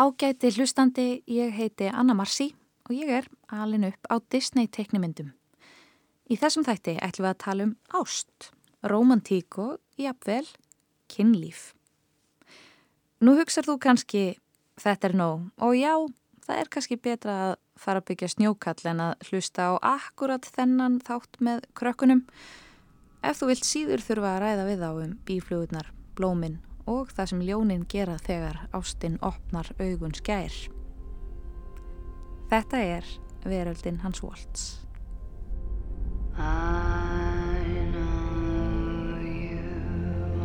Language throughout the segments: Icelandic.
Ágæti hlustandi, ég heiti Anna Marci og ég er alin upp á Disney teiknimyndum. Í þessum þætti ætlum við að tala um ást, romantík og jafnvel kynlíf. Nú hugsar þú kannski þetta er nóg og já, það er kannski betra að fara að byggja snjókall en að hlusta á akkurat þennan þátt með krökkunum. Ef þú vilt síður þurfa að ræða við á um bíflugurnar, blóminn og það sem ljónin gera þegar ástinn opnar augun skær. Þetta er veröldin hans Waltz. I know you.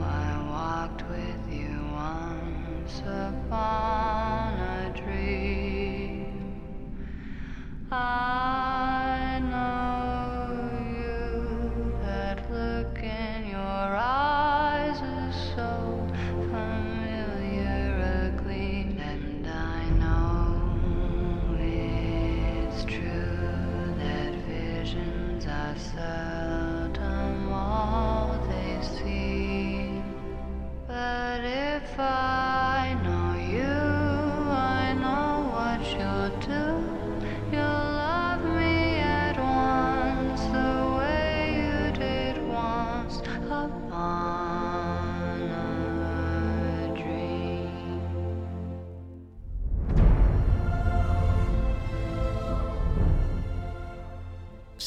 I walked with you once upon a dream. I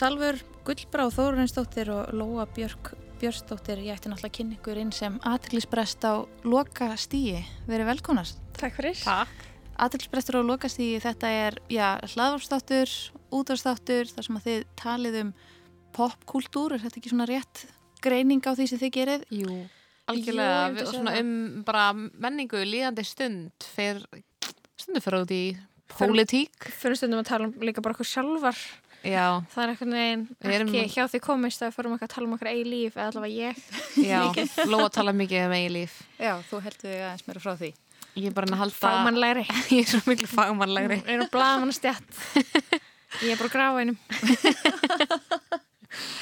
Salfur Gullbráð Þórunnsdóttir og Lóa Björk Björnsdóttir, ég ætti náttúrulega að kynna ykkur inn sem aðtilsbrest á loka stíi. Verið velkonast. Takk fyrir. Takk. Aðtilsbrestur á loka stíi, þetta er, já, hlaðvarpstáttur, útvarstáttur, þar sem að þið talið um popkultúr, er þetta ekki svona rétt greining á því sem þið gerið? Jú, Jú, algjörlega myndi við- svona um bara menningu líðandi stund fyrir, stundu fyrir út í pólitík. Fyrir stundum að tala um líka bara okkur sjálfar. Já, Það er Við erum- ekki hjá því komist að við fórum eitthvað að tala um okkar eigi líf eða allavega ég. já, Lóa tala mikið um eigin líf. Já, þú heldur þig aðeins mér frá því. Ég er bara að halda... Fagmannlegri. Ég er svo miklu fagmannlegri. Ég er á blaðmann stjætt. Ég er bara að grafa einum.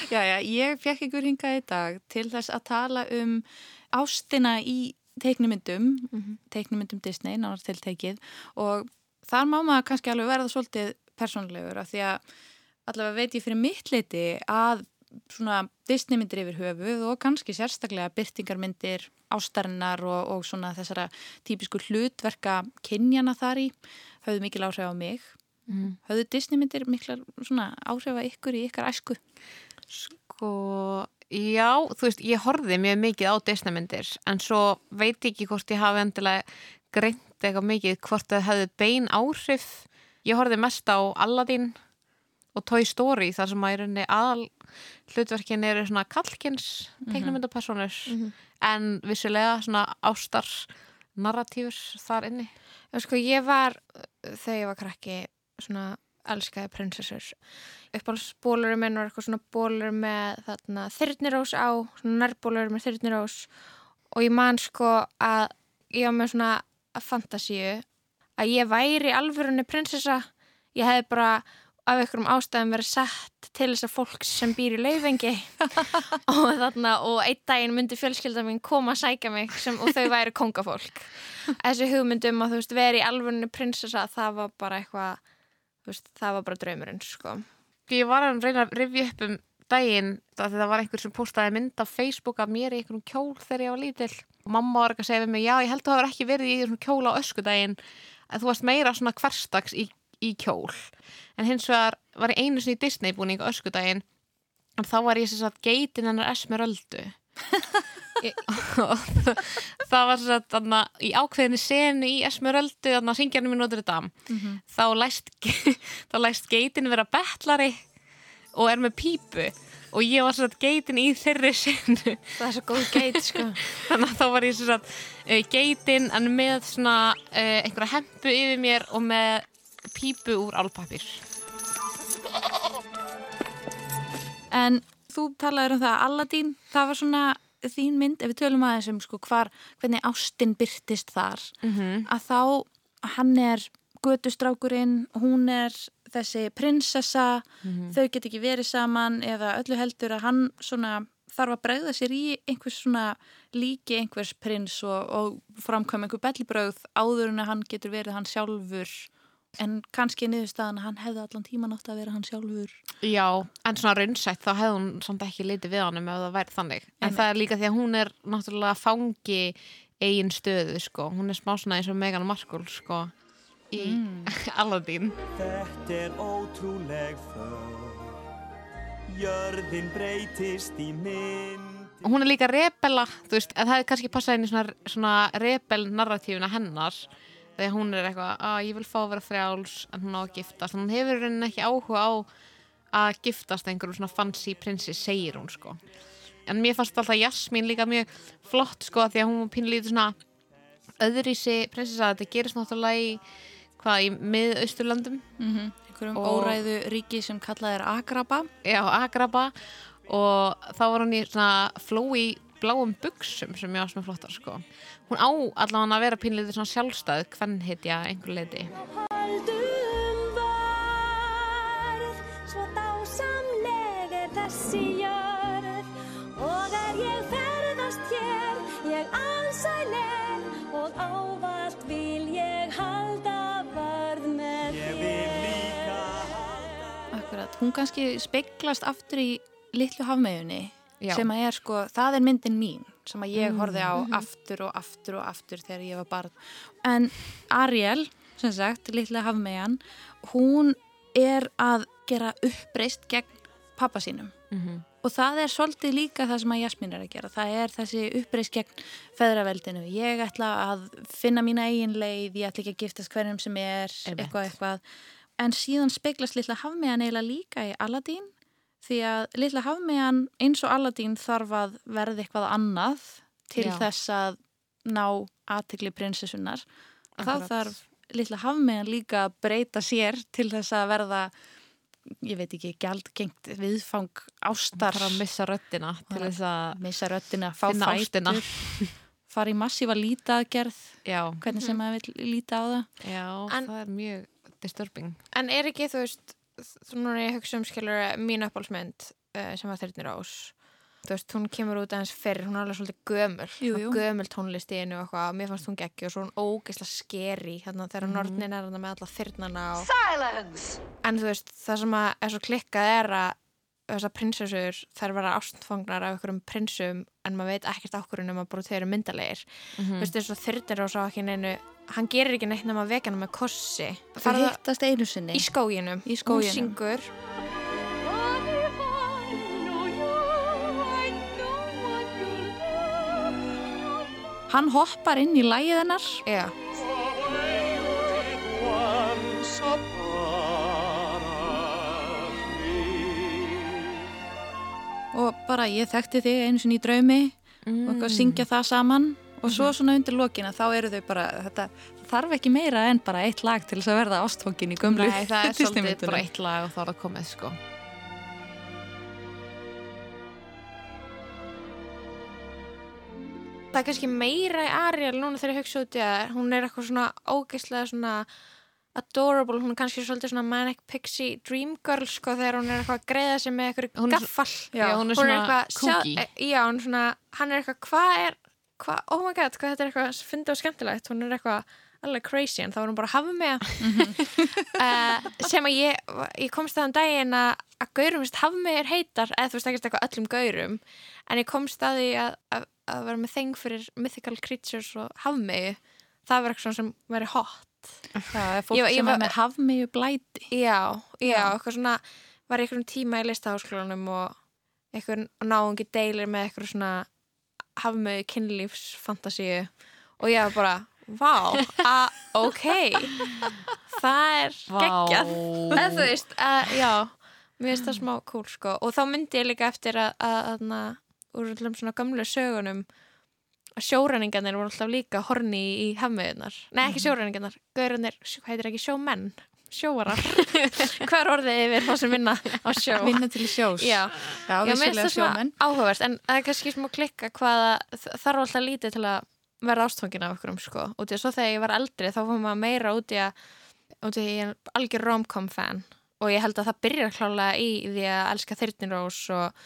Já, já, ég fekk ykkur hingað í dag til þess að tala um ástina í teiknumyndum, teiknumyndum Disney, nánar tiltekið og þar má maður kannski alveg verða svolítið persónlegur af því að allavega veit ég fyrir mitt leiti að svona Disneymyndir yfir höfuð og kannski sérstaklega byrtingarmyndir ástarinnar og, og svona þessara típisku hlutverka kynjana þar í höfðu mikil áhrif á mig. Höfðu Disneymyndir miklar svona áhrif á ykkur í ykkar æsku? Sko, já, þú veist, ég horfði mjög mikið á Disneymyndir en svo veit ég ekki hvort ég hafi endilega greint eitthvað mikið hvort það hefði bein áhrif. Ég horfði mest á Aladdin og Toy Story þar sem að í rauninni aðal hlutverkin eru svona kallkins teiknumyndapersonur en vissulega svona ástar narratífur þar inni. En sko ég var, þegar ég var krakki, svona elskaði prinsessur. Uppáhaldsbólurum minn var eitthvað svona bólur með þarna þyrnirós á, svona nærbólur með þyrnirós og ég man sko að ég var með svona fantasíu að ég væri alvörunni prinsessa. Ég hefði bara af einhverjum ástæðum verið sett til þess að fólk sem býr í lauvengi og þarna og einn daginn myndi fjölskylda mín koma að sækja mig sem, og þau væri kongafólk þessi hugmyndum að þú veist veri í alvörunni prinsessa það var bara eitthvað veist, það var bara draumurinn sko. Ég var að reyna að rifja upp um daginn það, var einhver sem postaði mynd af Facebook af mér í einhverjum kjól þegar ég var lítil og mamma var ekki að segja við mig, já ég held að það var ekki verið í einhverjum kjól á öskudaginn. Að þú varst meira svona hverstags í, í kjól. En hins vegar var ég einu sinni í Disney búning öskudaginn en þá var ég sem sagt geitin hennar Esmeraldu. Og það- var sem sagt þarna, í ákveðinni senu í Esmeraldu þannig að syngjarnum í Notre Dame þá læst, þá læst geitin vera betlari og er með pípu. Og ég var svona geitin í þeirri senu. Það er svo góð geit sko. þannig að þá var ég svona uh, geitin en með svona uh, einhverja hempu yfir mér og með pípu úr álpapir En þú talaður um það að Aladdin, það var svona þín mynd, ef við tölum aðeins um sko hvar, hvernig ástin byrtist þar, -hmm. að þá hann er götustrákurinn, hún er þessi prinsessa, þau get ekki verið saman eða öllu heldur að hann svona þarf að bregða sér í einhvers svona líki einhvers prins og, og framkvæm einhver bellibröð áður en að hann getur verið hann sjálfur en kannski niðurstaðan að hann hefði allan tíman átt að vera hann sjálfur Já, en svona raunsætt þá hefði hún samt ekki litið við honum ef það væri þannig. En Einmitt. það er líka því að hún er náttúrulega fangi eigin stöðu, sko. Hún er smá svona eins og Megan Markle, sko, í Aladdin. Þetta er ótrúleg för Jörðin breytist í mynd Og hún er líka rebella, þú veist, en það hefði kannski passað inn í svona, svona rebel-narratífina hennar. Þegar hún er eitthvað, að ég vil fá að vera frjáls, en hún á að giftast. Hún hefur í rauninni ekki áhuga á að giftast einhverjum svona fancy prinsi, segir hún, sko. En mér fannst alltaf Jasmín líka mjög flott, sko, því að hún var pínlítið svona öðrísi prinsessa. Þetta gerist náttúrulega í, hvað, í miðausturlöndum. mm -hmm. einhverjum Og- óræðu ríki sem kallað er Agraba Já, Agraba og þá var hún í svona flói bláum buksum sem ég var svona flottar sko. Hún á allavega að vera pínlítið svona sjálfstæð hvern hitja einhver leiti. Haldum varð, svo dásamleg þessi jörð. Og ég ferðast hér, ég ansæleg og ávallt vil ég halda vörð með Ég vil líka halda Akkurat, hún kannski speglast aftur í litlu hafmeginni Já. sem að er sko, það er myndin mín sem að ég horfði á Mhm. aftur og aftur og aftur þegar ég var barn. En Ariel, sem sagt litla hafmegjan, hún er að gera uppreist gegn pappa sínum. Mm og það er svolítið líka það sem að Jasmín er að gera. Það er þessi uppreist gegn feðraveldinu, ég ætla að finna mína eigin leið, ég ætla ekki að giftast hverjum sem er, eitthvað eitthvað. En síðan speglast litla hafmegan eiginlega líka í Aladdin því að litla hafmegan eins og Aladdin þarf að verða eitthvað annað til Já. þess að ná aðtikli prinsessunar þá Akkurat. þarf litla hafmegan líka að breyta sér til þess að verða ég veit ekki, gjaldgengt viðfang ástar. Að missa röddina til þess að missa röddina, fá fætur fara í massífa lítaðgerð Já, hvernig sem maður vil líta á það. Já En- það er mjög disturbing. En er ekki, þú veist, þú núna er ég að hugsa um skilur mín uppálsmynd uh, sem var Þyrnir Ás. Þú veist, hún kemur út aðeins fyrr, hún er alveg svolítið gömul, Jú, jú. gömul tónlist í einu og eitthvað, og mér fannst hún geggi og svo hún ógeðslega skeri, hérna þegar Mhm. nornin er hérna með alla þyrnana og... Silence! En þú veist, það sem að er svo klikkað er að þessar prinsessur, þær vera ástfangnar af einhverjum prinsum en maður veit ekkert ákvörðun nema bara þeir eru myndalegir. Mhm. Þú veist, þess að Þyrnir Ás á ekki neinu, hann gerir ekki neitt nema vekana með kossi. það Farðu hittast einu sinni í skóginum. Í skóginum. Hún syngur hann hoppar inn í lægið hennar Já, Once og bara ég þekkti þig einu sinni í draumi og eitthvað að syngja það saman. Og svo svona undir lokina þá eru þau bara þetta þarf ekki meira en bara eitt lag til þess að verða ástfókin í gömlu Nei, það er svolítið bara eitt lag og þá er það komið sko. það er kannski meira í Ariel núna þegar ég hugsa út í að hún er eitthvað svona ógeðslega svona adorable, hún er kannski svolítið svona manic pixie dream girl sko þegar hún er eitthvað að greiða sig með eitthvað er gaffal Já, hún er svona eitthvað, kooky. sjá- e- já, hún er svona, hann er eitthvað, hvað er hvað, oh my god, hvað þetta er eitthvað fyndið og skemmtilegt, hún er eitthvað alveg crazy en þá er hún bara að hafa með uh, sem að ég ég komst það um daginn að að gaurum veist hafmegur heitar, eða þú veist ekki eitthvað öllum gaurum, en ég komst að því að, að, að vera með þeng fyrir mythical creatures og hafmegu það var eitthvað sem veri hot það er fólk Ég ég sem var- er með hafmiðu blæti. Já, já, Já. eitthvað svona var einhverjum tíma í listaháskólanum og einhver náungi deilir með eitthvað svona hafmegu kynlífsfantasíu og ég var bara vá, að, ok. Það er geggjað. Eða þú veist, að, já mér finnst það smá cool sko. Og þá myndi ég líka eftir að, að, að úr allum svona gamlu sögunum að sjóræningarnir voru alltaf líka horni í hafmiðunar, nei ekki sjóræningarnir gaurarnir, sjó- hvað heitir ekki sjómenn? Sjóvarar, hvað er orðið yfir þá sem vinna á sjó? Vinna til sjós. Já, já já mér finnst það áhugavert en það er kannski smá klikka hvaða þarf alltaf lítið til að verða ástfangin af okkur um sko, að svo þegar ég var eldri þá fórum maður meira út í að út í að ég er algjör romcom fan. Og ég held að það byrjar klálega í því að elska Þyrnirós og,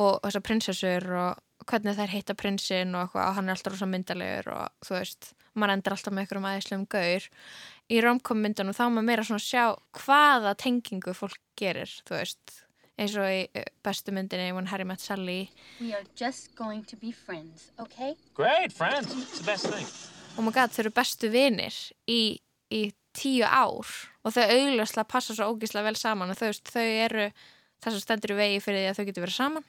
og þessar prinsessur og hvernig þær heita prinsinn og, og hann er alltaf rosa myndalegur og þú veist, maður endur alltaf með einhverjum aðeinslegum gaur í romkom myndunum þá er maður meira svona að sjá hvaða tengingu fólk gerir, þú veist eins og í eh, bestu myndinni When Harry Met Sally We are just going to be friends, okay? Great, friends. It's the best thing. oh my god, þau eru bestu vinir í, í tíu ár og þau augljóslega passa svo ógíslega vel saman og þau, veist, þau eru þess að stendur í vegi fyrir því að þau getur verið saman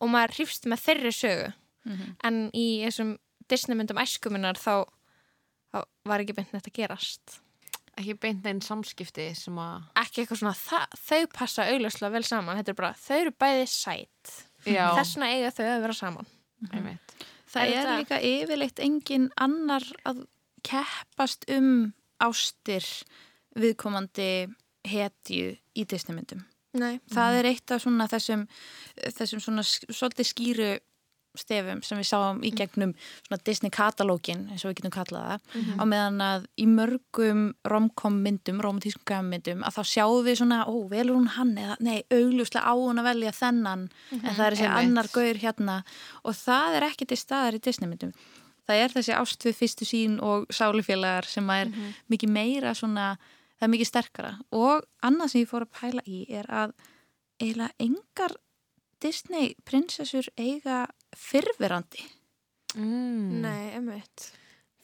og maður hrýfst með þeirri sögu. En í þessum Disney myndum æskuminnar þá, þá var ekki beint neitt að gerast. Ekki beint einn samskipti sem að ekki eitthvað svona, það, þau passa augljóslega vel saman, þetta er bara, þau eru bæði sætt þessna eiga þau að vera saman. Einmitt. Það Er er, þetta- líka yfirleitt engin annar að keppast um ástir viðkomandi hetju í Disneymyndum. Nei. Það er eitt af svona þessum, þessum svona svolítið skýru stefum sem við sáum í gegnum svona Disney katalógin eins og við getum kallað það á meðan að í mörgum romkom myndum, romantískum gæmyndum að þá sjáum við svona, ó, velur hún hann eða, nei, augljóslega á hún að velja þennan en það er þessi annar gaur hérna. Og það er ekki til staðar í Disney myndum. Það er þessi ást við fyrstu sín og sálufélagar sem er mikið meira svona, það er mikið sterkara og annað sem ég fór að pæla í er að eiginlega engar Disney prinsessur eiga fyrverandi mm. Nei, emmitt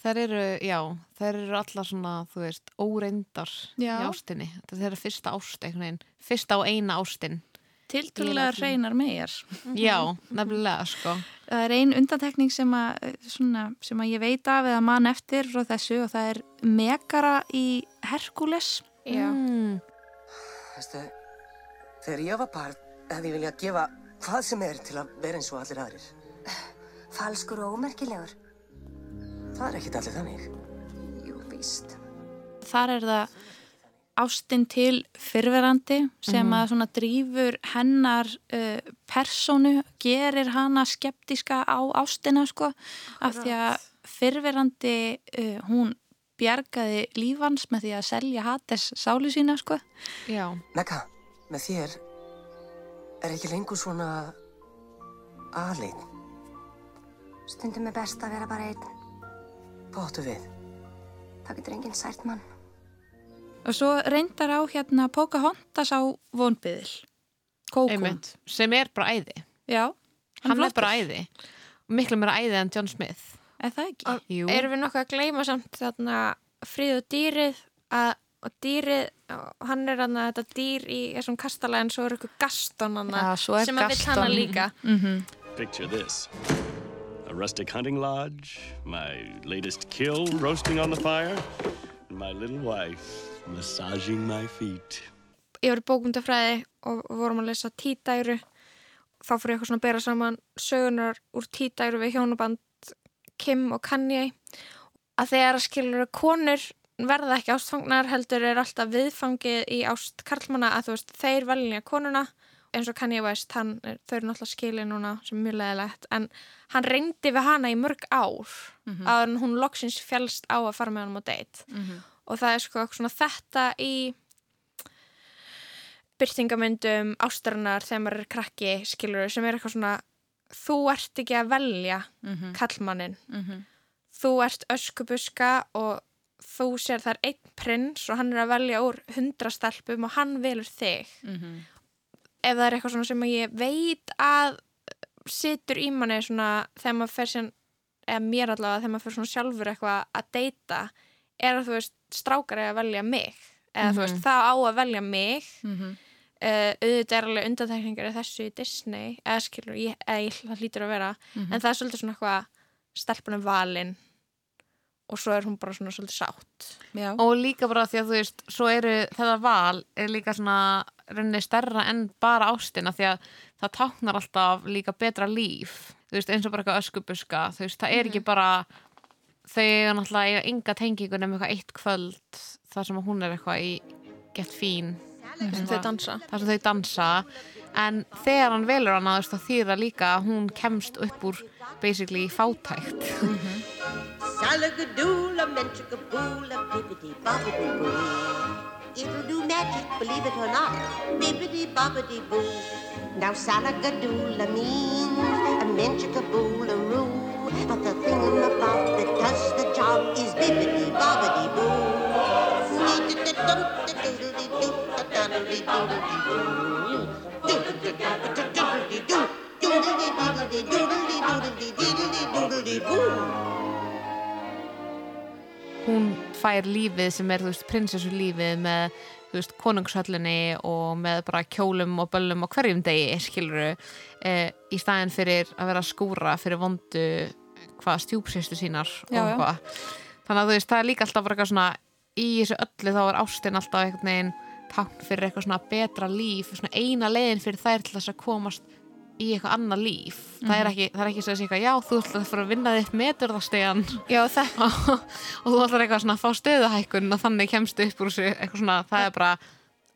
Þær eru, já, þær eru allar svona, þú veist, óreyndar Já. í ástinni. Þetta er þeirra fyrsta ást, einhvern veginn. Fyrsta og eina ástin. Tiltrúlega reynar megar Já, nefnilega, sko. það er ein undantekning sem að, eh, svona, sem að ég veit af eða mann eftir frá þessu og það er Megara í Herkules Já, Mm. Veistu, þegar ég var barn hefði ég viljað gefa hvað sem er til að vera eins og allir aðrir. Falskur og ómerkilegur. Það er ekkit allir þannig. Jú, víst. þar er það ástin til fyrverandi sem að svona drífur hennar uh, personu, gerir hana skeptiska á ástina sko, af því að fyrverandi uh, hún bjargaði lífans með því að selja Hades sálu sína sko. Já. Mekka, með þér er ekki lengur svona aðlein. Stundum er best að vera bara einn. Áttu við? Það getur enginn sært mann. Og svo reyndar á hérna Pocahontas á vonbyðil. Einmitt. Sem er bara æði. Já. Hann, er flottur. bara æði. Og miklu meira æði en John Smith. Er það ekki? Jú. erum við nokkuð að gleyma samt þarna frið og dýrið að og dýrið, hann er hann þetta dýr í þessum kastala en svo er eitthvað gaston hann er sem að vill Gaston. hana líka Mm Picture this a rustic hunting lodge, my latest kill roasting on the fire, and my little wife massaging my feet. ég var í bókmyndafræði og vorum að lesa títæru þá fór ég eitthvað svona að bera saman sögunar úr títæru við hjónaband Kim og Kanye. Að þegar að skilur konur verða ekki ástfangnar heldur er alltaf viðfangið í ást karlmanna að þú veist þeir velja konuna. Eins og Kanye West, hann, þau eru náttúrulega skilið núna sem er mjög leðilegt en hann reyndi við hana í mörg ár mm að hún loksins fjálst á að fara með hann á date og það er sko svona þetta í byrtingamyndum ástarinnar þegar maður er krakki skilur sem er eitthvað svona þú ert ekki að velja kallmannin þú ert öskubuska og þú sér það er einn prins og hann er að velja úr hundra stelpum og hann velur þig. Ef það er eitthvað svona sem ég veit að situr í manni svona þegar maður fer síðan eða mér allavega þegar maður fer svona sjálfur eitthvað að deyta er að þú veist strákar er að velja mig eða þú veist það á að velja mig Mhm. uh, auðvitað er alveg undantekningar þessu í Disney eða skilur, ég, eða ég, það hlýtur að vera en það er svolítið svona eitthvað stelpunum valin og svo er hún bara svona svolítið sátt Já. Og líka bara því að þú veist, svo eru þetta val er líka svona rauninni stærra en bara ástina því að það táknar alltaf líka betra líf. Þú veist, eins og bara eitthvað öskubuska. Þú veist, það er ekki bara þau eiga náttúrulega eiga enga tengingu nema eitthvað eitt kvöld þar sem að hún er eitthvað í gett fín. þar sem þau dansa en þegar hann velur þá þýðir það líka að hún kemst upp úr basically fátækt it'll do magic, believe it or not. Bibbidi bobbidi boo. Now salagadoola means a menchikaboolaroo. But the thing about that does the job is bibbidi bobbidi boo. hún fær lífið sem er, þú veist, prinsessu lífið með, þú veist, konungshöllinni og með bara kjólum og böllum og hverjum degi, skiluru e, í staðin fyrir að vera skúra fyrir vondu hvað stjúpsýstu sínar og Já, já. hvað þannig að þú veist, það er líka alltaf bara eitthvað svona í þessu öllu þá er ástin alltaf einhvern veginn tákn fyrir eitthvað svona betra líf svona eina leiðin fyrir þær til þess að komast í eitthvað annað líf. Það, er ekki, það er ekki svo að segja eitthvað, já, þú ætlar að fara að vinna þitt það, og þú ætlar eitthvað svona að fá stöðuhækkun og þannig kemstu upp úr þessu eitthvað svona, það er bara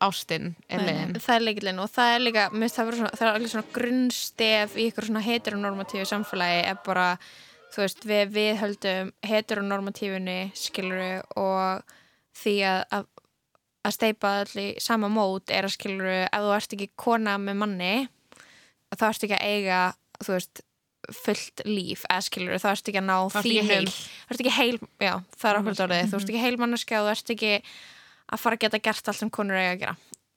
ástin leiðin. það er leikillin og það er líka, það, vera svona, það er alveg svona grunnstef í ykkur svona heteronormatífu samfélagi er bara, þú veist, við viðhöldum heteronormatífunni skiluru og því að, að, að steipa allir sama mót er að skiluru ef þú ert ekki kona með manni þá ertu ekki að eiga, þú veist fullt líf, eða skilur þá ertu ekki að ná Þá ekki þínum heil. þú ert ekki heil, já, það er okkur dórið þú ert ekki heil manneska og þú ert ekki að fara að geta gert allt sem konur eiga að gera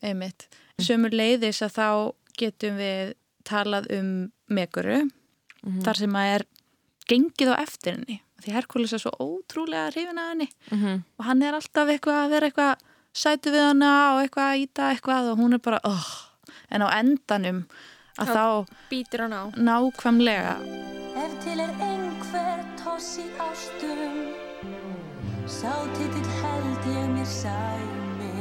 Einmitt. Sömur leiðis að þá getum við talað um meguru þar sem að er gengið á eftir henni. Því Herkules er svo ótrúlega hrifin að henni Mhm. og hann er alltaf eitthvað að vera eitthvað sætu við hana og eitthvað að íta eitthvað og hún er bara, oh. en á endanum að þá býtir hann á nákvæmlega Ef til er einhver toss í ástum Sá titill held ég mér sæmi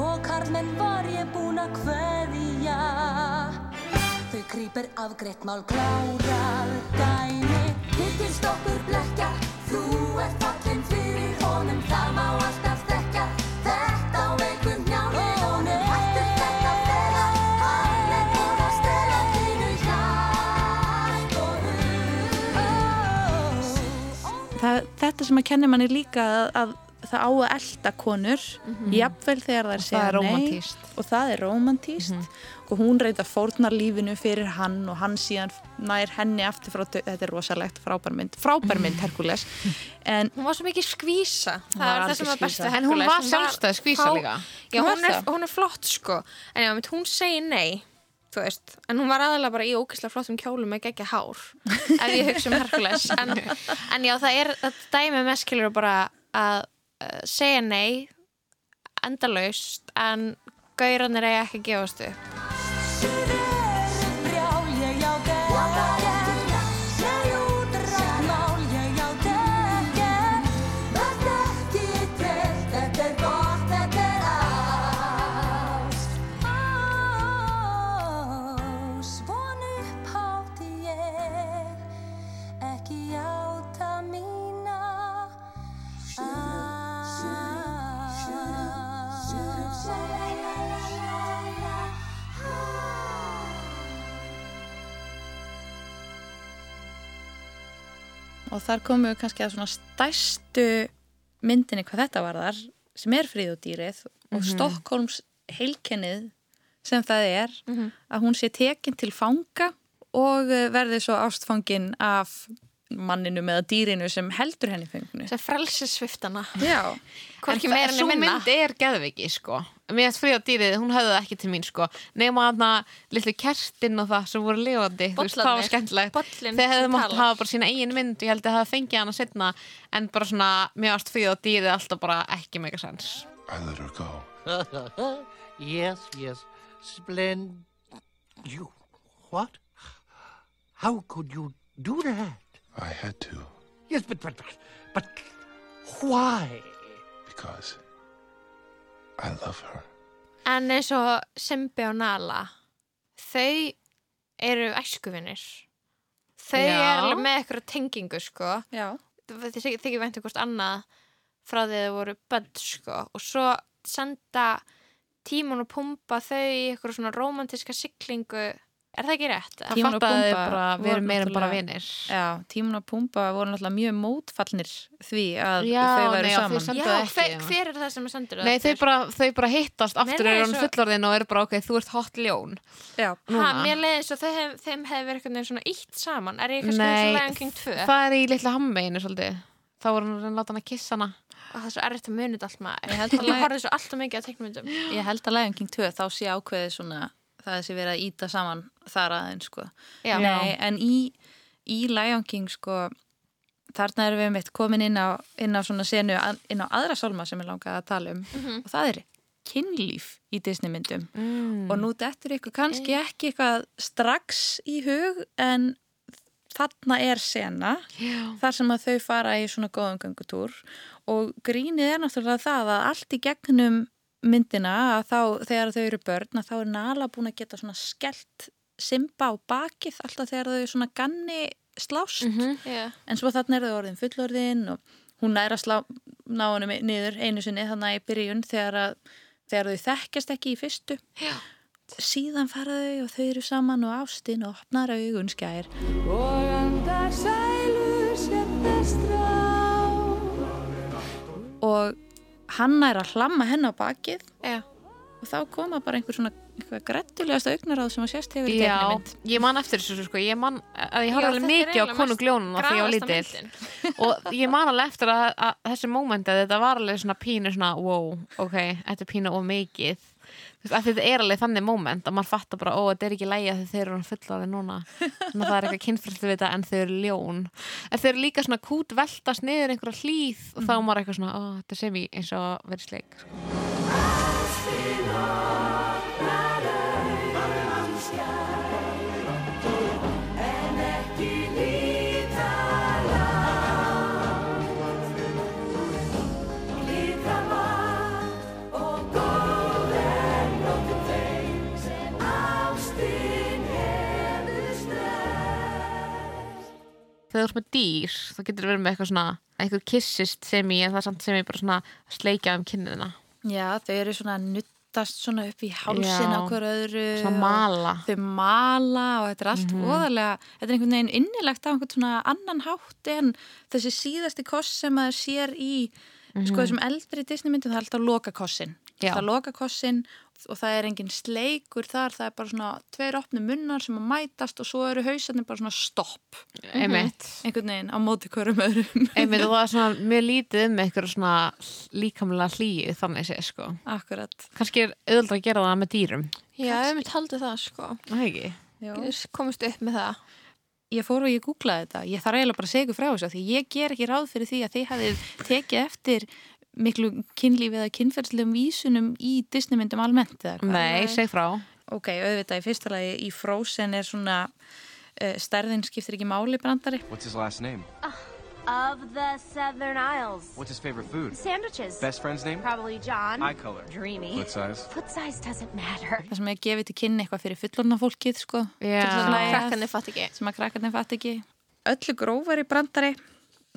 Og karlmenn var ég búin að Þau krýper afgreitt mál klárað dæmi. Hittist okkur blekja Þú ert fallin fyrir honum Það má alltaf þekka Þetta á veikum hnjáni honum. Hættu þetta fela Hann er búin að stela þínu hjart og hug þetta sem að kenni manni líka að það á að elda konur jafnvel þegar það er það segja nei. og það er romantíst og hún reyta fórnar lífinu fyrir hann og hann síðan nær henni aftur frá þetta er rosalegt frábærmynd frábærmynd Herkules en hún var svo mikið skvísa. Það var er það sem var besta skvísa. en hún var sjálfstæð skvísa líka. Já, Hún er, hún er flott sko. En já, hún segir nei veist, en hún var aðalega bara í ókvæslega flottum kjólum með geggja hár ef ég hugsa um Herkules en, en já, það er þetta dæmi með skilur bara að segja nei endalaust en gaurarnir eiga ekki að gefast upp og þar komum við kannski að svona stærstu myndinni hvað þetta varðar sem er fríð og dýrið og Stokkólms heilkennið sem það er að hún sé tekin til fanga og eh, verði svo ástfangin af manninu eða dýrinu sem heldur henni fengnu. sem frelsisviftana Já, hvorki En meira sú en minna. mynd er geðviki sko mér finnst fríða dýrið, hún höfði það ekki til mín sko nema þarna litlu kertin og það sem voru lifandi, þú veist, það var skemmtilegt þeir hefðu sem mátt hafa bara sína eigin mynd og ég held að það fengið hana setna en bara svona, mér varst fríða dýrið alltaf bara ekki mega sens I let her go. yes, yes. Splend. You. What? How could you do that? I had to Yes, but, but, but why? because I love her. En eins og Simbi og Nala þau eru æskuvinir þau Já. eru alveg með eitthvað tengingu sko já. þau þykir væntu hvort annað frá því þau voru bönn sko og svo senda tímun og pumpa þau í eitthvað svona romantíska siglingu Er það ekki rétt? Það Tímon og Pumba bara, við voru erum meira en bara vinir. Já, Tímon og Pumba voru náttúrulega mjög mótfallnir því að Já, þau nei, þau saman. Já, það ekki, hver, já. hver er það sem er sendur Nei, þau bara, þau bara hittast aftur er hann svo- fullorðin og eru bara, ok, þú ert hot ljón. Já, Ha, núna. mér leiði eins og þau hef, þeim hefði verið veginn svona ítt saman. Er ég kannski Nei, eins og Lion King 2? það er í litla hammeginu svolítið. Þá voru hann að að láta hann að kissa hana. Og það er svo erfitt að muni þetta allt maður. Ég held að að held að Lion King 2 þá sé ákveðið svona það sé verið að íta saman þar aðeins sko. Nei, en í, í Lion King sko þarna erum við mitt komin inn á, inn á svona senu, inn á aðra sálma sem ég langaði að tala um Mhm. og það er kynlíf í Disney myndum Mm. og nú dettur ykkur kannski ekki eitthvað strax í hug en þarna er sena Já. þar sem að þau fara í svona góðum göngutúr og grínið er náttúrulega það að allt í gegnum myndina að þá þegar þau eru börn að þá er Nala búin að geta svona skellt Simba á bakið alltaf þegar þau svona ganni slást Mhm. Já. en svo þarna er þau orðin fullorðin og hún næra að slá ná henni niður einu sinni þannig í byrjun þegar, að, þegar þau þekkjast ekki í fyrstu Já. síðan fara þau og þau eru saman og ástin opnar augun skær Og andar sælur sérna strá og hann er að hlamma henn á bakið Já. og þá koma bara einhver svona eitthvað grettulegasta augnaráð sem að sést hefur í Já, teiknumynd. ég man eftir þessu sko, ég man að ég horfði alveg mikið á eiginlega konu mest gljónuna þegar ég var graðasta lítil myndin. og ég man alveg eftir að, að þessi mómenti að þetta var alveg svona pínu svona wow, ok, þetta er pínu og mikið að þetta er alveg þannig móment að maður fattar bara, ó, þetta er ekki lægi að þeir eru fullorðið núna. Þannig að það er eitthvað kynfræstu við þetta en þau eru ljón. En þau eru líka svona kút veltast niður einhverja hlýð og þá er maður eitthvað svona, ó, þetta sem í eins og verið sleik þegar þú ert með dýr, þá getur verið með eitthvað svona einhver kissist sem í en það er samt sem í bara svona sleikja um kynniðina Já, þau eru svona nuttast svona upp í hálsin á hver öðru svona mala. þau mala og þetta er allt Mhm. voðalega þetta er einhvern veginn innilegt á einhvern svona annan hátt en þessi síðasti koss sem maður sér í sko Mhm. þessum eldri Disney myndum það er alltaf loka kossin Já. alltaf loka kossin og það er engin sleikur þar, það er bara svona tveir opni munnar sem að mætast og svo eru hausarnir bara svona stopp Einmitt. einhvern veginn á móti hverjum öðrum Einmitt og það er svona mjög lítið um eitthvað svona líkamlega hlýju þannig sé sko. Akkurat. Kannski er auðvitað að gera það með dýrum. Já, ég myndi haldið það, sko. Það komist upp með það. Ég fór og ég googlaði þetta. Ég þarf eiginlega bara að segja ykkur frá þessu því ég ger ekki ráð fyrir því að þið hafið tekið eftir miklu kynlífi eða kynferðslegum vísunum í Disneymyndum almennt eða hvað? Nei, seg frá. Ok, auðvitað í fyrsta lagi í Frozen er svona uh, stærðin skiptir ekki máli brandari. What's his last name? Of the Southern Isles. What's his favorite food? Sandwiches. Best friend's name? Probably John. Eye color. Dreamy. Foot size? Foot size doesn't matter. Það sem er gefið til kynni eitthvað fyrir fullorna fólkið, sko. Já. að Sem að krakkarnir fatta ekki. Sem að krakkarnir fatt ekki. Öllu grófari brandari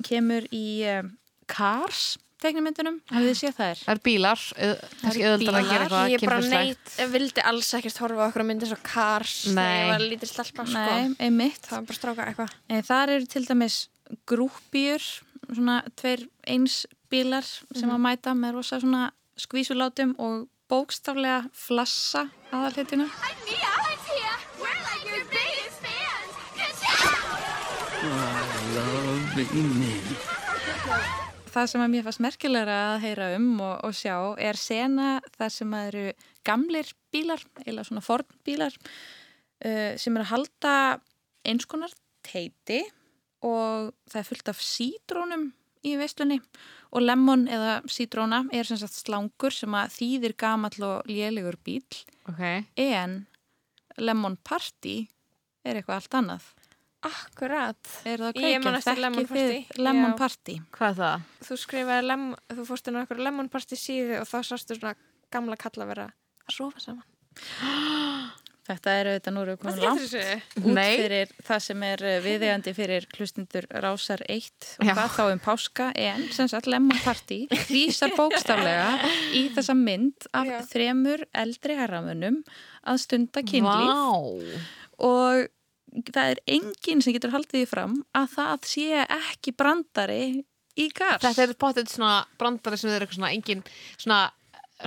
kemur í um, Cars teiknumyndunum. Hafið þið séð þær? Það er bílar, auð- kannski auðvitað að gera eitthvað Ég bara neitt, vildi alls ekkert horfa á okkur myndir svo Cars þegar ég var lítið stelpa, sko. Nei, einmitt. Það var bara stráka eitthvað. En þar eru til dæmis grúpjur, svona tveir eins bílar sem Mhm. að mæta með rosa svona skvísulátum og bókstaflega flassa aðalhetjuna. Mia, it's here. We're Það sem að mér fannst merkilegra að heyra um og, og sjá er sena þar sem að eru gamlir bílar, eða svona fornbílar uh, sem eru að halda eins konar teiti og það er fullt af sítrónum í veistlunni og lemon eða sítróna er sem sagt slangur sem að þýðir gamall og lélegur bíl Ok. en lemon party er eitthvað allt annað. Akkurat. Er það Ég man kveikjan? eftir Lemon Þekkið þið Party. Lemon Já. Party? Hvað er það? Þú skrifaði, lem, þú fórst inn á einhverju Lemon Party síðu og þá sástu svona gamla kalla vera að sofa saman. Þetta eru þetta nú eru komin Hvað langt út fyrir það sem er eh, viðeigandi fyrir hlustundur Rásar 1 og Já. hvað þá um páska en sem sagt Lemon Party vísar bókstaflega í þessa mynd af Já. þremur eldri herramönnum að stunda kynlíf Vá. og það er enginn sem getur haldið því fram að það sé ekki brandari í gars. Þetta er potið svona brandari sem er eitthvað svona engin svona,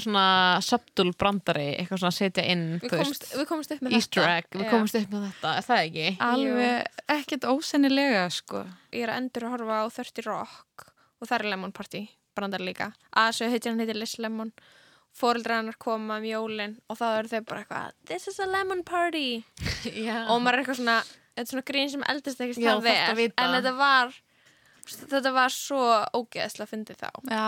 svona subtul brandari eitthvað svona að setja inn Við komumst, við komumst upp með Easter þetta. egg, við komumst upp með þetta, er það ekki? Alveg ekkert ósennilega sko. Ég er að endur að horfa á 30 Rock og það er Lemon Party, brandar líka. Aðsöðu heitir hann heitir Liz Lemon. Fóreldrar hennar koma um jólin og þá eru þau bara eitthvað This is a lemon party Já. og maður er eitthvað svona er svona grín sem eldist ekkert það að vita. en þetta var þetta var svo ógeðslega fyndið þá Já,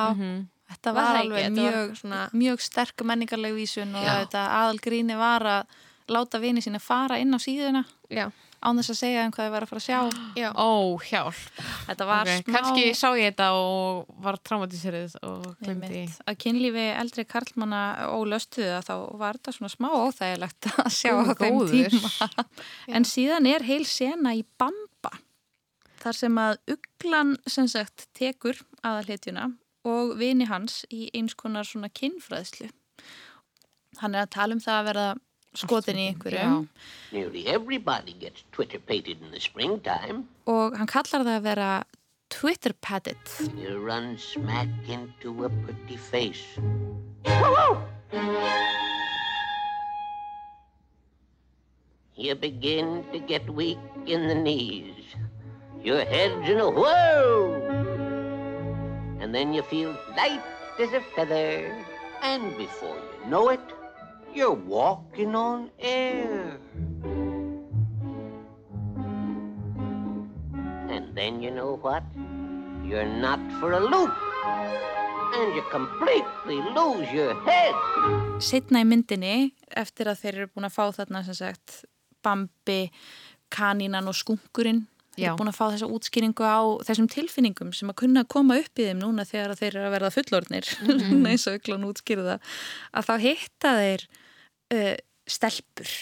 þetta Var var, alveg var mjög, eitthvað svona- mjög sterk menningarleg vísun og Já. þetta aðalgríni var að láta vini sína fara inn á síðuna Já. Án þess að segja um hvað þau var að fara að sjá. Já. Ó, hjálp. Þetta var Ok, smá... Kannski sá ég þetta og var traumatiserið og glemdi. Að kynlífi eldri karlmanna ólöstuða þá var þetta svona smá óþægilegt að sjá á Guð þeim góður. tíma. En síðan er heil sena í Bamba þar sem að uglan sem sagt tekur aðalhetjuna og vini hans í eins konar svona kynfræðslu. Hann er að tala um það að verða skotin í einhverjum Nearly everybody gets Twitter pated in the springtime. og hann kallar það að vera Twitter padded. You run smack into a pretty face. You begin to get weak in the knees. Your head's in a whirl. And then you feel light as a feather. And before you know it, you're walking on air. And then you know what? You're not for a loop. And you completely lose your head. setna í myndinni eftir að þeir eru búin að fá þarna sem sagt Bambi, kanínan og skunkurinn Já. eru búin að fá þessa útskýringu á þessum tilfinningum sem að kunna að koma upp í þeim núna þegar þeir eru að verða fullornir Mhm. eins og yklan útskýrða að þá hitta þeir uh, stelpur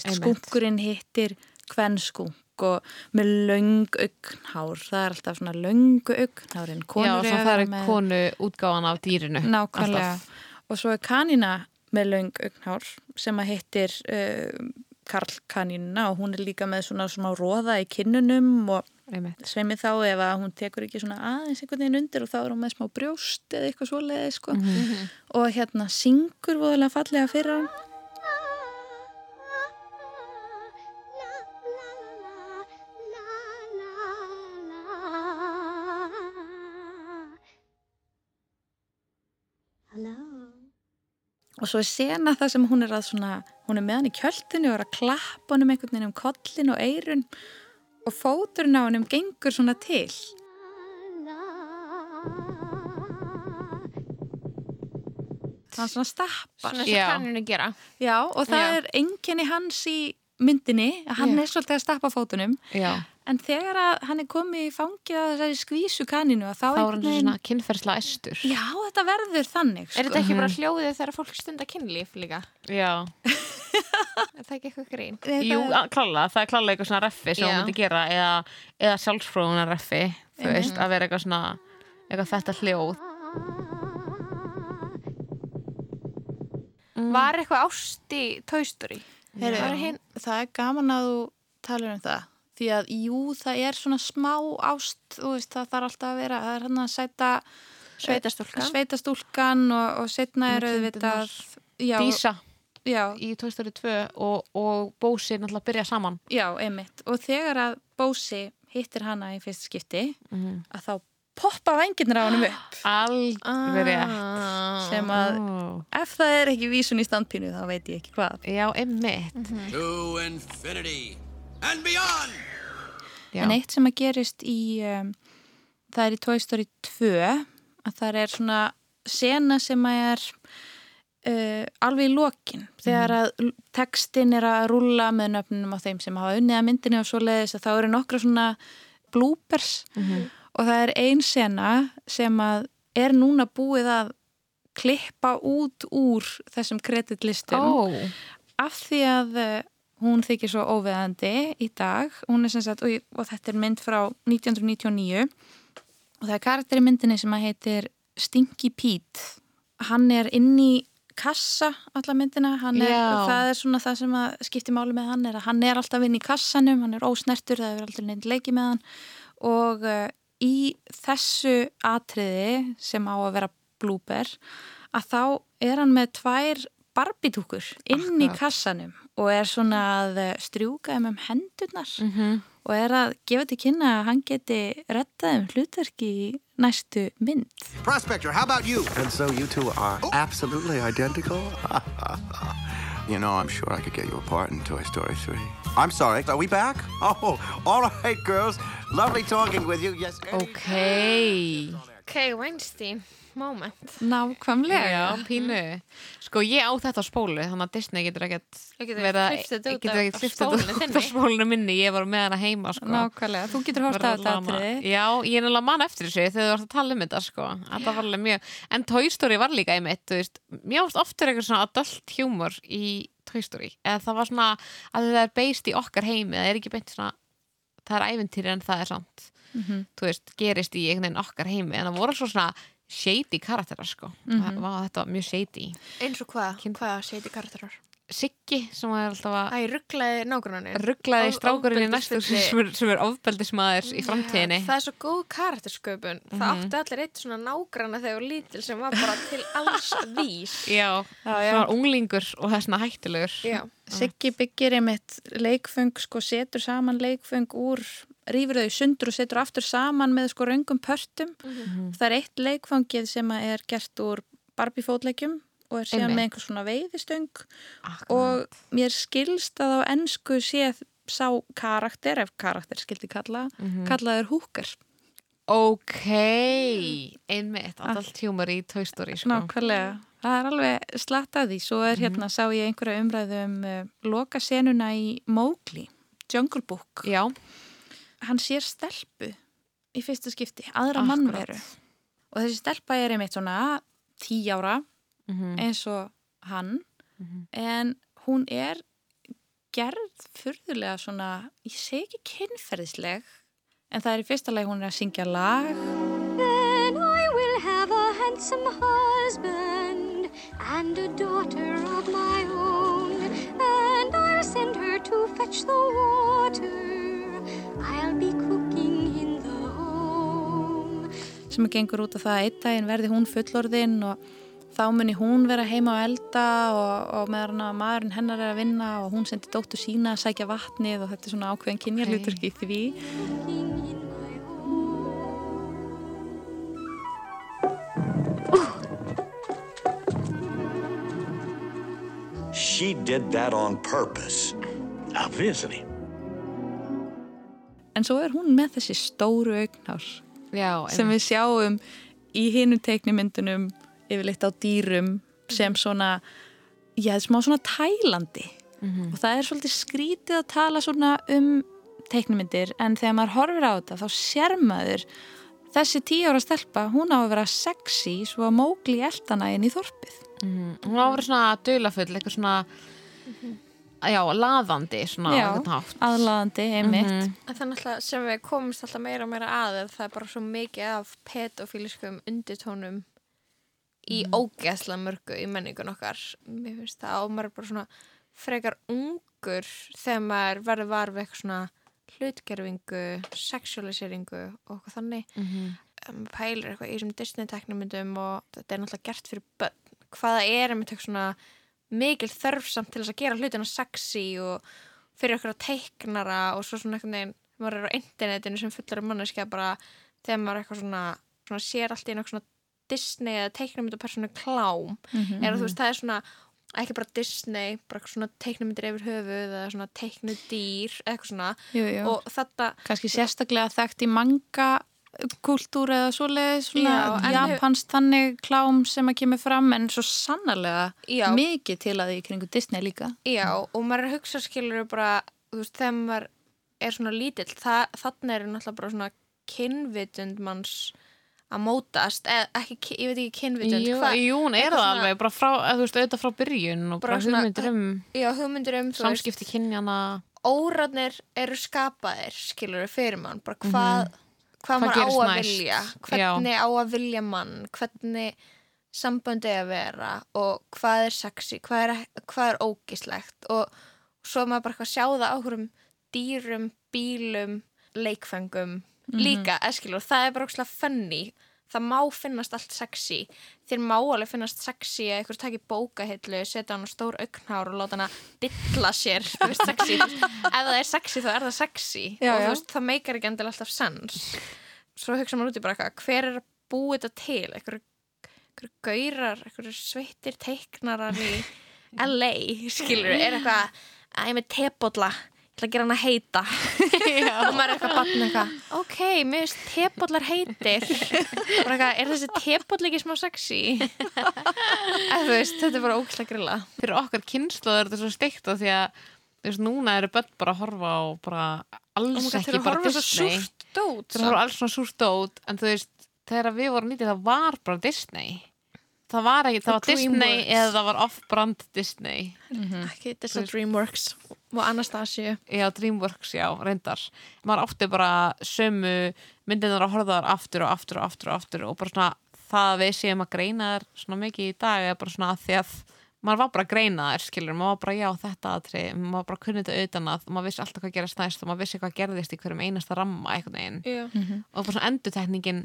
skunkurinn hittir kvennskunk og með löng augnhár, það er alltaf svona löngu augnhárin, Já, það er með- konu útgáfan af dýrinu. Nákvæmlega. alltaf. Og svo er kanina með löng augnhár sem að hittir uh, Karl kanínuna og hún er líka með svona, svona róða í kinnunum og sveimi þá ef að hún tekur ekki svona aðeins einhvern veginn undir og þá er hún með smá brjóst eða eitthvað svoleiði sko. Mhm. og hérna syngur voðalega fallega fyrir hann og svo er sena það sem hún er að svona hún er með hann í kjöldinu og er að klappa hann um einhvern veginn um kollin og eirun og fóturinn á hann gengur svona til hann svona stappar Svona eins og kaninu gera. Já, og það Já. er enginni hans í myndinni að hann Já. er svolítið að stappa fótunum Já. En þegar að hann er komið í fangið að þessari skvísu kaninu að þá, Þá er hann einhvern svona kynferðsla æstur. Já, þetta verður þannig sko. Er þetta ekki bara hljóðið þegar fólk stundar kynlíf líka? Já. Er það ekki eitthvað grín? Jú, klála, það er klála eitthvað svona reffi sem hún myndi gera eða, eða sjálfsfróðunar reffi þú Einmitt. veist, að vera eitthvað svona eitthvað þetta hljóð Var eitthvað ást í hin... það er gaman að þú talar um það því að jú, það er svona smá ást, þú veist, það þarf alltaf að vera það er hann að sæta Sveitastúlkan. sveitastúlkan og, og setna er auðvitað já, Dísa. Já, í Toy Story 2 og, og Bósi náttúrulega byrja saman. Já, einmitt. Og þegar að Bósi hittir hana í fyrst skipti Mhm. að þá poppa vængirnir á hann upp. Alveg rétt. Sem að ef það er ekki vísun í standpínu þá veit ég ekki hvað. Já, einmitt. To infinity. and beyond! En eitt sem að gerist í um, það er í Toy Story 2 að það er svona sena sem að er uh, alveg í lokin. Þegar að textin er að rúlla með nöfnum á þeim sem hafa unnið að myndinni og svo leiðis að þá eru nokkra svona bloopers. Og það er ein sena sem að er núna búið að klippa út úr þessum kreditlistum Ó. af því að hún þykir svo óveðandi í dag. Hún er sem sagt, og, ég- og þetta er mynd frá 1999 og það er karakter í myndinni sem að heitir Stinky Pete. Hann er inn í kassa alla myndina, hann er, það er svona það sem að skipti máli með hann er að hann er alltaf inn í kassanum, hann er ósnertur það er aldrei neitt leiki með hann. Og uh, í þessu atriði sem á að vera blúber að þá er hann með tvær barbitúkur inn í kassanum og er svona að eh, strjúka þeim um hendurnar Mhm. og er að gefa til kynna að hann geti rettað um hlutverki í næstu mynd. Prospector, how about you? And so you two are absolutely identical? you know, I'm sure I could get you a part in Toy Story 3. I'm sorry, are we back? Oh, all right, girls. Lovely talking with you. Yes. Ok. Ok, Weinstein moment. Nákvæmlega. Já, pínu. Sko, ég á þetta spólu, þannig að Disney getur ekkert þetta út getur af- spólunni minni, ég var með hana heima, sko. Nákvæmlega, þú getur hort að Verður þetta lama. atriði. Já, ég er náttúrulega mann eftir þessu þegar þú varst að tala um þetta, sko. Þetta var alveg mjög, en Toy Story var líka einmitt, þú veist, mjög oft oftur eitthvað svona adult humor í Toy Story, eða það var svona að það er based í okkar heimi, það er ekki beint svona, það er æventýri en það er samt, Mhm. þú veist, gerist í einhvern veginn okkar heimi, en það voru svo svona shady karakterar, sko. Mhm. Það var þetta var mjög shady. Eins og hvað? Hvað shady karakterar? Siggi sem er alltaf að Æ, rugglaði nágrunni. rugglaði strákurinn í næstu sem er, sem er ofbeldismæður í framtíðinni Það er svo góð karaktersköpun. Það Mhm. átti allir eitt svona nágranna þegar var lítil sem var bara til alls vís. Já, það já. var unglingur og þessna hættulegur Já. Siggi byggir einmitt leikfung, sko, setur saman leikfung úr, rýfur þau sundur og setur aftur saman með sko raungum pörtum. Mhm. Það er eitt leikfangið sem er gert úr Barbie fótleikjum og er síðan Einmitt. með einhver svona veiðistöng og mér skilst að á ennsku sé sá karakter, ef karakter skildi kalla, Mhm. kallaður húkar. Ok, einmitt, adult humor í Toy Story sko. Nákvæmlega. Það er alveg slatt að því. Svo er hérna, sá ég einhverja umræðu um uh, loka senuna í Mowgli, Jungle Book. Já. Hann sér stelpu í fyrsta skipti, aðra Akkúrat. mannveru. Og þessi stelpa er einmitt svona tí ára Mhm. eins og hann en hún er gerð furðulega svona, ég segi ekki kynferðisleg en það er í fyrsta leið hún er að syngja lag Then I will have a handsome husband and a daughter of my own. And I'll send her to fetch the water. Sem að gengur út af það að einn daginn verði hún fullorðinn og þá muni hún vera heima á elda og, og meðan að maðurinn hennar er að vinna og hún sendi dóttu sína að sækja vatnið og þetta er svona ákveðin kynjarluturki í því. She did that on purpose. Obviously. En svo er hún með þessi stóru augnár Já, sem við sjáum í hinum teiknimyndunum yfirleitt á dýrum sem svona, já, smá svona tælandi. Mhm. og það er svolítið skrítið að tala svona um teiknimyndir en þegar maður horfir á þetta þá sér maður þessi tíu ára stelpa, hún á að vera sexy svo að mógli eldana inn í þorpið. Mhm. Hún á að vera svona dulafull, eitthvað svona já, laðandi svona Já, aðlaðandi, einmitt. Mhm. En það er náttúrulega sem við komumst alltaf meira og meira að það er bara svo mikið af pedofíliskum undirtónum í ógeðslega mörgu í menningun okkar. Mér finnst það og maður er bara svona frekar ungur þegar maður verður var við eitthvað svona hlutgerfingu, sexualiseringu og eitthvað þannig. Mhm. um, pælir eitthvað í þessum Disney-teknumyndum og þetta er náttúrulega gert fyrir börn. Hvaða er einmitt eitthvað svona mikil þörfsamt til þess að gera hlutina sexy og fyrir okkur að teiknara og svo svona einhvern veginn maður er á internetinu sem fullar um manneskja bara þegar maður er eitthvað svona, svona sér allt í eitthvað svona Disney eða teiknumyndapersonu klám Mhm. er að þú veist það er svona ekki bara Disney, bara eitthvað svona teiknumyndir yfir höfuð eða svona teiknu dýr eitthvað svona jú, jú. og þetta kannski sérstaklega þekkt í manga kultúr eða svoleiðis svona Já, japansk þannig klám sem að kemur fram en svo sannarlega Já. mikið til að því í kringu Disney líka. Já, og maður er að hugsa skilur bara, þú veist, þegar maður er svona lítill, þannig er náttúrulega bara svona kynvitund manns að mótast, eða ekki, ki- ég veit ekki kynvitund, hvað- jú, hún er það svona- alveg, bara frá, eða þú veist, auðvitað frá byrjun og bara, Bara svona- hugmyndir um Já, hugmyndir um, samskipti kynjana óratnir eru skapaðir, skilur fyrir mann, bara hvað, hvað, Hvað maður á að næst? vilja, Já. hvernig á að vilja mann, hvernig samböndi að vera og hvað er sexy, hvað er, hvað er ógislegt og svo maður bara sjá það á hverjum dýrum, bílum, leikfengum Mhm. líka, eskil, og það er bara funny það má finnast allt sexy. Þér má alveg finnast sexy að einhver taki bókahillu, setja hann á stór augnhár og láta hann að dilla sér veist, sexy, ef það er sexy þá er það sexy. Já, og þú veist, það meikar ekki endilega alltaf sens. Svo hugsa maður út í bara eitthvað hver er að búa þetta til? Einhverju einhverju gaurar, einhverju sveittir teiknarar í LA skilur, er eitthvað að ég með tebolla ætla að gera hann að heita og maður er eitthvað batn eitthvað ok, mér finnst tebollar heitir. Bara eitthvað, er þessi teboll ekki smá sexy? Eða þú veist, þetta er bara ógislega grilla. Fyrir okkar kynslu er þetta svo steikt því að þú veist, núna eru börn bara að horfa á bara alls Oh God, þeir ekki bara Disney. þeir eru að horfa alls svona súrt dót en þú veist, þegar við vorum nýtið það var bara Disney það var ekki, það var Disney eða það var off-brand Disney. Ekki þess að Dreamworks og Anastasia. Já, Dreamworks, já, reyndar. Maður átti bara sömu myndinar að horfa þar aftur og aftur og aftur og aftur og bara svona það að við séum að greina þær svona mikið í dag er bara svona að því að maður var bara að greina þær, skilur, maður var bara já þetta aðri, maður var bara að kunni þetta utan að maður vissi alltaf hvað gerast næst og maður vissi hvað gerðist í hverjum einasta ramma einhvern veginn. Já. og bara svona endutekningin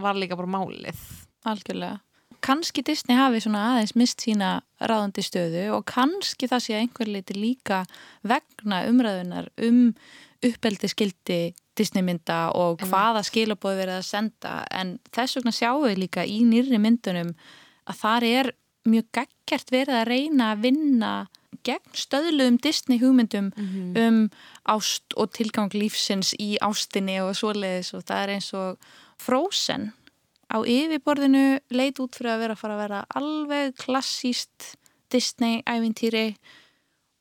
var líka bara málið. Algjörlega. Kanski Disney hafi svona aðeins mist sína ráðandi stöðu og kannski það sé einhver leiti líka vegna umræðunar um uppeldi skildi Disney mynda og hvaða skilabóð verið að senda. En þess vegna sjáum við líka í nýrri myndunum að þar er mjög geggjart verið að reyna að vinna gegn stöðluðum Disney hugmyndum um ást og tilgang lífsins í ástinni og svoleiðis og það er eins og Frozen á yfirborðinu leit út fyrir að vera að fara að vera alveg klassíst Disney-ævintýri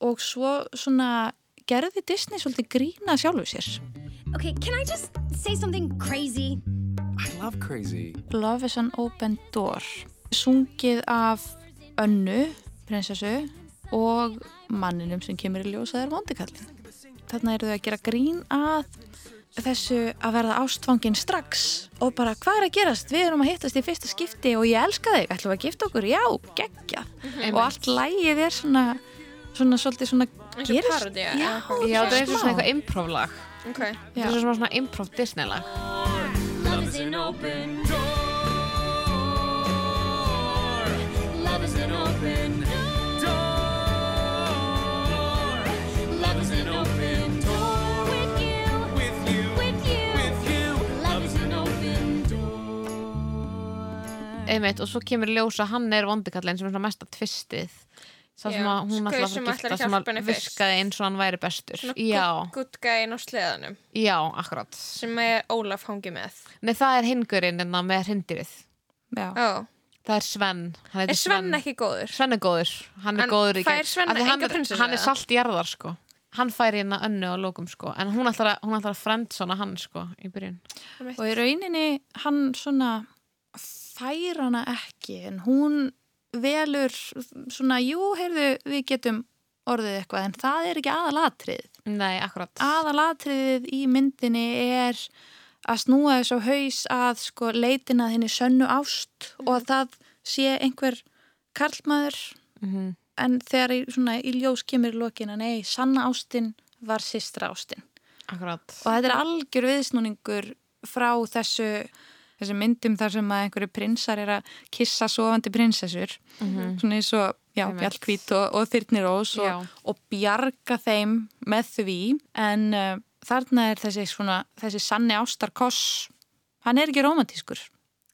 og svo svona gerði Disney svolítið grína sjálfu sér. Okay, can I just say something crazy? I love crazy. Love is an open door. Sungið af önnu, prinsessu og manninum sem kemur í ljós að það er vondikallin. Þarna eru þau að gera grín að þessu að verða ástfangin strax og bara hvað er að gerast? Við erum að hittast í fyrsta skipti og ég elska þig, ætlum við að gifta okkur? Já, geggja. Mhm. Og allt lægið er svona, svona svolítið svona Eins og parodía, Já, eitthvað. já, það er eins og smá. svona eitthvað improv-lag Ok. það er svona, svona improv Disney-lag Love is an open door. Love is an open door. Einmitt, og svo kemur í ljós að hann er vondikallin sem er svona mesta tvistið. Það sem að hún sem að gifta að sem að virkaði eins og hann væri bestur. Svona já, good, good guy inn á sleðanum. Já, akkurat. Sem er Ólaf hangi með. nei, það er hingurinn en það með hrindirið. Já. Það er Sven. Er Sven ekki góður? Sven er góður, hann er En góður í fær gegn- Sven hann enga er- prinsessu, hann er salt jarðar sko. Hann fær hérna önnu á lókum sko. En hún ætlar að, að friendzona hann sko í byrjun. Og í rauninni hann svona fær hana ekki en hún velur svona, jú, heyrðu, við getum orðið eitthvað en það er ekki aðalatrið. Nei, akkurat. Aðalatriðið í myndinni er að snúa þess á haus að sko leitina þinni sönnu ást og að það sé einhver karlmaður Mhm. en þegar svona, í ljós kemur í lokina, nei, sanna ástin var sistra ástin. Akkurat. Og þetta er algjör viðsnúningur frá þessu, þessu myndum þar sem að einhverju prinsar er að kissa sofandi prinsessur, Mhm. svona eins og já. Bjallkvít og, og Þyrnirós og, og bjarga þeim með því, en uh, þarna er þessi svona, þessi sanni ástarkoss, hann er ekki romantískur,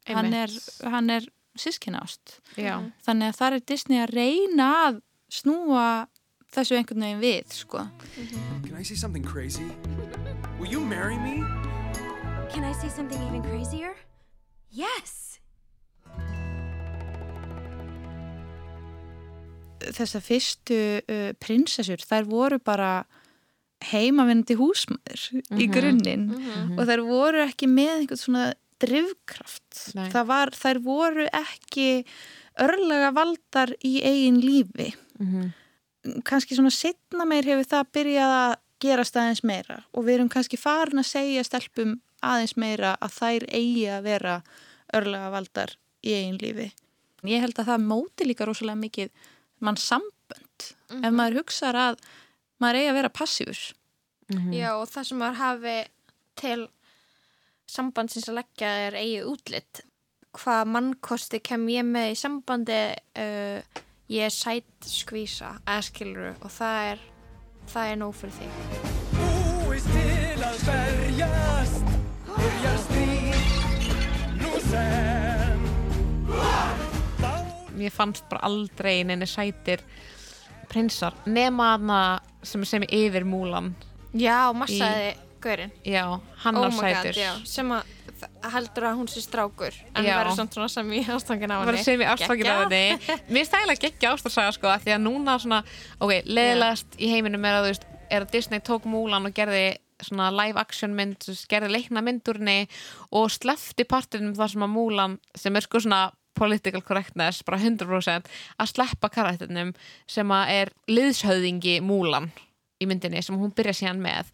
hann er, hann er sískina ást. Já. Þannig að það er Disney að reyna að snúa þessu einhvern veginn við, sko. Can I say something crazy? Will you marry me? Can I say something even crazier? Yes! þessar fyrstu uh, prinsessur, þær voru bara heimavinnandi húsmaður í Mhm. grunninn Mhm. og þær voru ekki með einhvern svona drivkraft. Var, þær voru ekki örlega valdar í eigin lífi. Mhm. Kannski svona setna meir hefur það byrjað að gerast aðeins meira og við erum kannski farin að segja stelpum aðeins meira að þær eigi að vera örlega valdar í eigin lífi. Ég held að það móti líka rosalega mikið mann sambönd Mhm. ef maður hugsar að maður eigi að vera passífur. Já, og það sem maður hafi til sambandsins að leggja er eigið útlitt. Hvað mannkosti kem ég með í sambandi, uh, ég er sæt skvísa, eða skiluru, og það er, það er nóg fyrir þig. Mér fannst bara aldrei neina sætir prinsar nema hana sem er sem er yfir múlan. Já, massaði gaurinn. Já, hann oh var my sætur God, já, sem að heldur að hún sé strákur en verður samt svona sem í ástangin á henni. var sem í ástfangin af henni. Mér eiginlega geggja ástarsaga sko af því að núna svona, ok, leðilegast í heiminum er að þú veist, er að Disney tók múlan og gerði svona live action mynd gerði leikna myndurni og slefti partinum þar sem að múlan sem er sko svona political correctness bara 100% að sleppa karakternum sem að er liðshöðingi múlan í myndinni sem hún byrja síðan með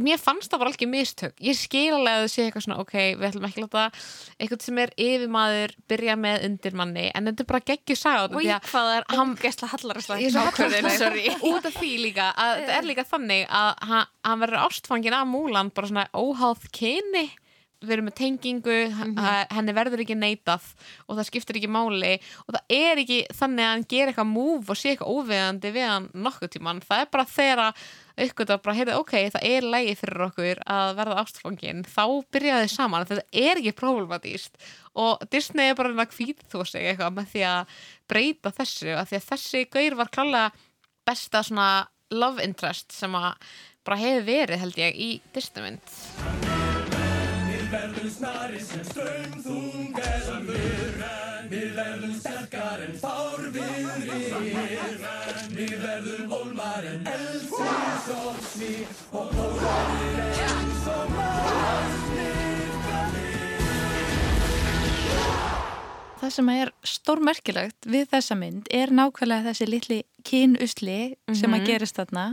mér fannst það bara ekki mistök. Ég skil alveg að þau sé eitthvað svona ok, við ætlum ekki að láta eitthvað sem er yfirmaður byrja með undirmanni en þetta er bara geggjur saga Og ég hvað það er sorry. hallarlega út af því líka að þetta er líka þannig að hann, hann verður ástfangin af múlan bara svona óháð kyni. Við erum með tengingu, mm henni verður ekki neitað og það skiptir ekki máli. Og það er ekki þannig að hann ger eitthvað múf og sé eitthvað óviðandi við hann nokkuð tíman, það er bara þegar að aukvitað bara, heyrðu, ok, það er lægi fyrir okkur að verða ástfangin. Þá byrjaði þið saman, þetta er ekki problematíst og Disney er bara að hvít þú sig eitthvað með því að breyta þessu, að því að þessi gaur var klálega besta svona love interest sem að bara hefur verið held ég í Disney mynd. Við verðum snari sem strömmþung eða mur Við verðum sterkar en fárviðrir Við verðum ólmar en eldsins og sný Og pólarir eins og Það sem er stórmerkilegt við þessa mynd er nákvæmlega þessi litli kynusli sem að Mhm. gerist þarna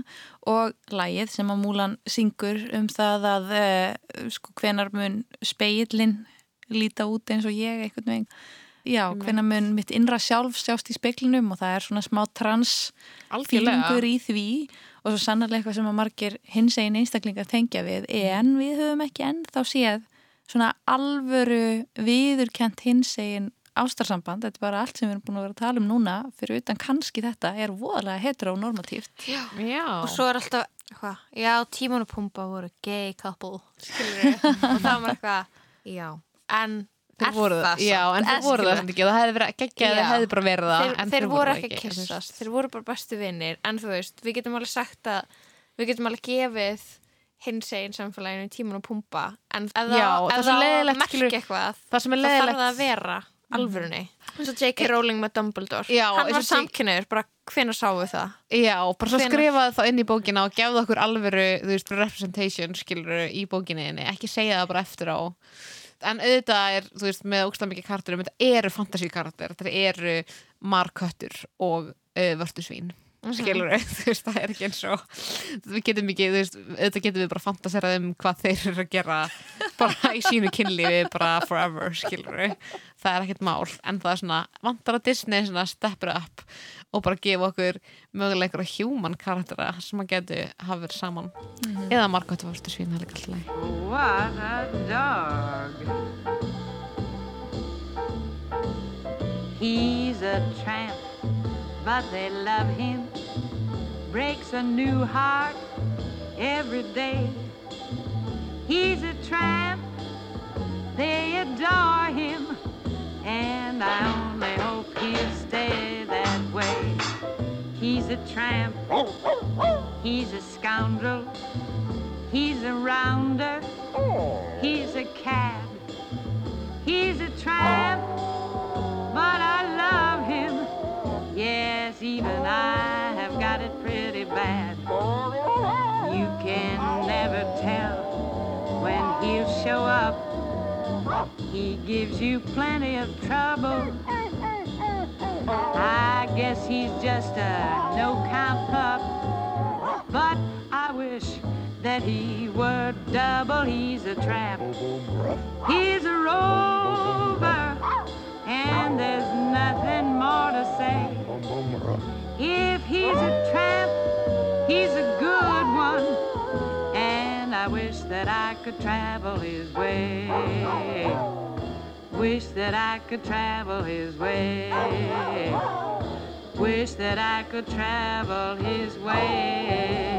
og lægið sem að Múlan syngur um það að uh, sko hvenar mun speillin líta út eins og ég einhvern veginn. Já, hvenar mun mitt innra sjálf sjást í speiklinum og það er svona smá trans fílingur í því. Og svo sannarlega eitthvað sem að margir hins einn einstaklingar tengja við en við höfum ekki ennþá séð svona alvöru viðurkent hins einn ástarsamband, þetta er bara allt sem við erum búin að vera að tala um núna. Fyrir utan kannski þetta er voðalega heteronormatíft. Já. Já. Og svo er alltaf, hvað, já, Pumba voru gay couple, skilur og það var eitthvað, já, en Þeir er voru það það, já, en þeir voru það ekki og það hefði verið geggjað, þeir hefði bara verið það þeir, en þeir voru það ekki að kissast, þeir voru bara bestu vinnir en þú veist, við getum alveg sagt að við getum alveg gefið hins einn samfélaginu tíman og pumpa en ef það, það það skilur- eitthvað það sem er þá þarf leiðilegt- það að vera alvörunni. Eins og J.K. Rowling með Dumbledore. Já, hann var samkynniður, bara sáum við það? Já, bara svo Hvenær? skrifaði þá inn í bókina og gefði okkur alvöru, þú veist, representation skilur í bókinni, ekki segja það bara eftir á en auðvitað er, þú veist, með ógstlega mikið karakterum, þetta eru fantasíkarakter, þetta eru marköttur og uh, vörtusvín Mhm. skilur þú veist, það er ekki eins og við getum ekki, þú veist, auðvitað getum við bara fantaserað um hvað þeir eru að gera bara í sínu kynlífi, bara forever skilur það er ekkert mál. En það er svona, vantar að Disney svona steppur up og bara gefa okkur mögulega einhverja human karaktera sem að getu hafa verið saman Mhm. eða margóttu fórstu svín, það er líka alltaf leið What a dog. He's a tramp, but they love him. Breaks a new heart every day. He's a tramp, they adore him. And I only hope he'll stay. He's a tramp, he's a scoundrel. He's a rounder. He's a cad. He's a tramp. But I love him. Yes, even I have got it pretty bad. You can never tell when he'll show up. He gives you plenty of trouble. I guess he's just a no count pup. But I wish that he were double. He's a tramp. He's a rover. And there's nothing more to say. If he's a tramp, he's a good one. And I wish that I could travel his way. Wish that I could travel his way. Wish that I could travel his way.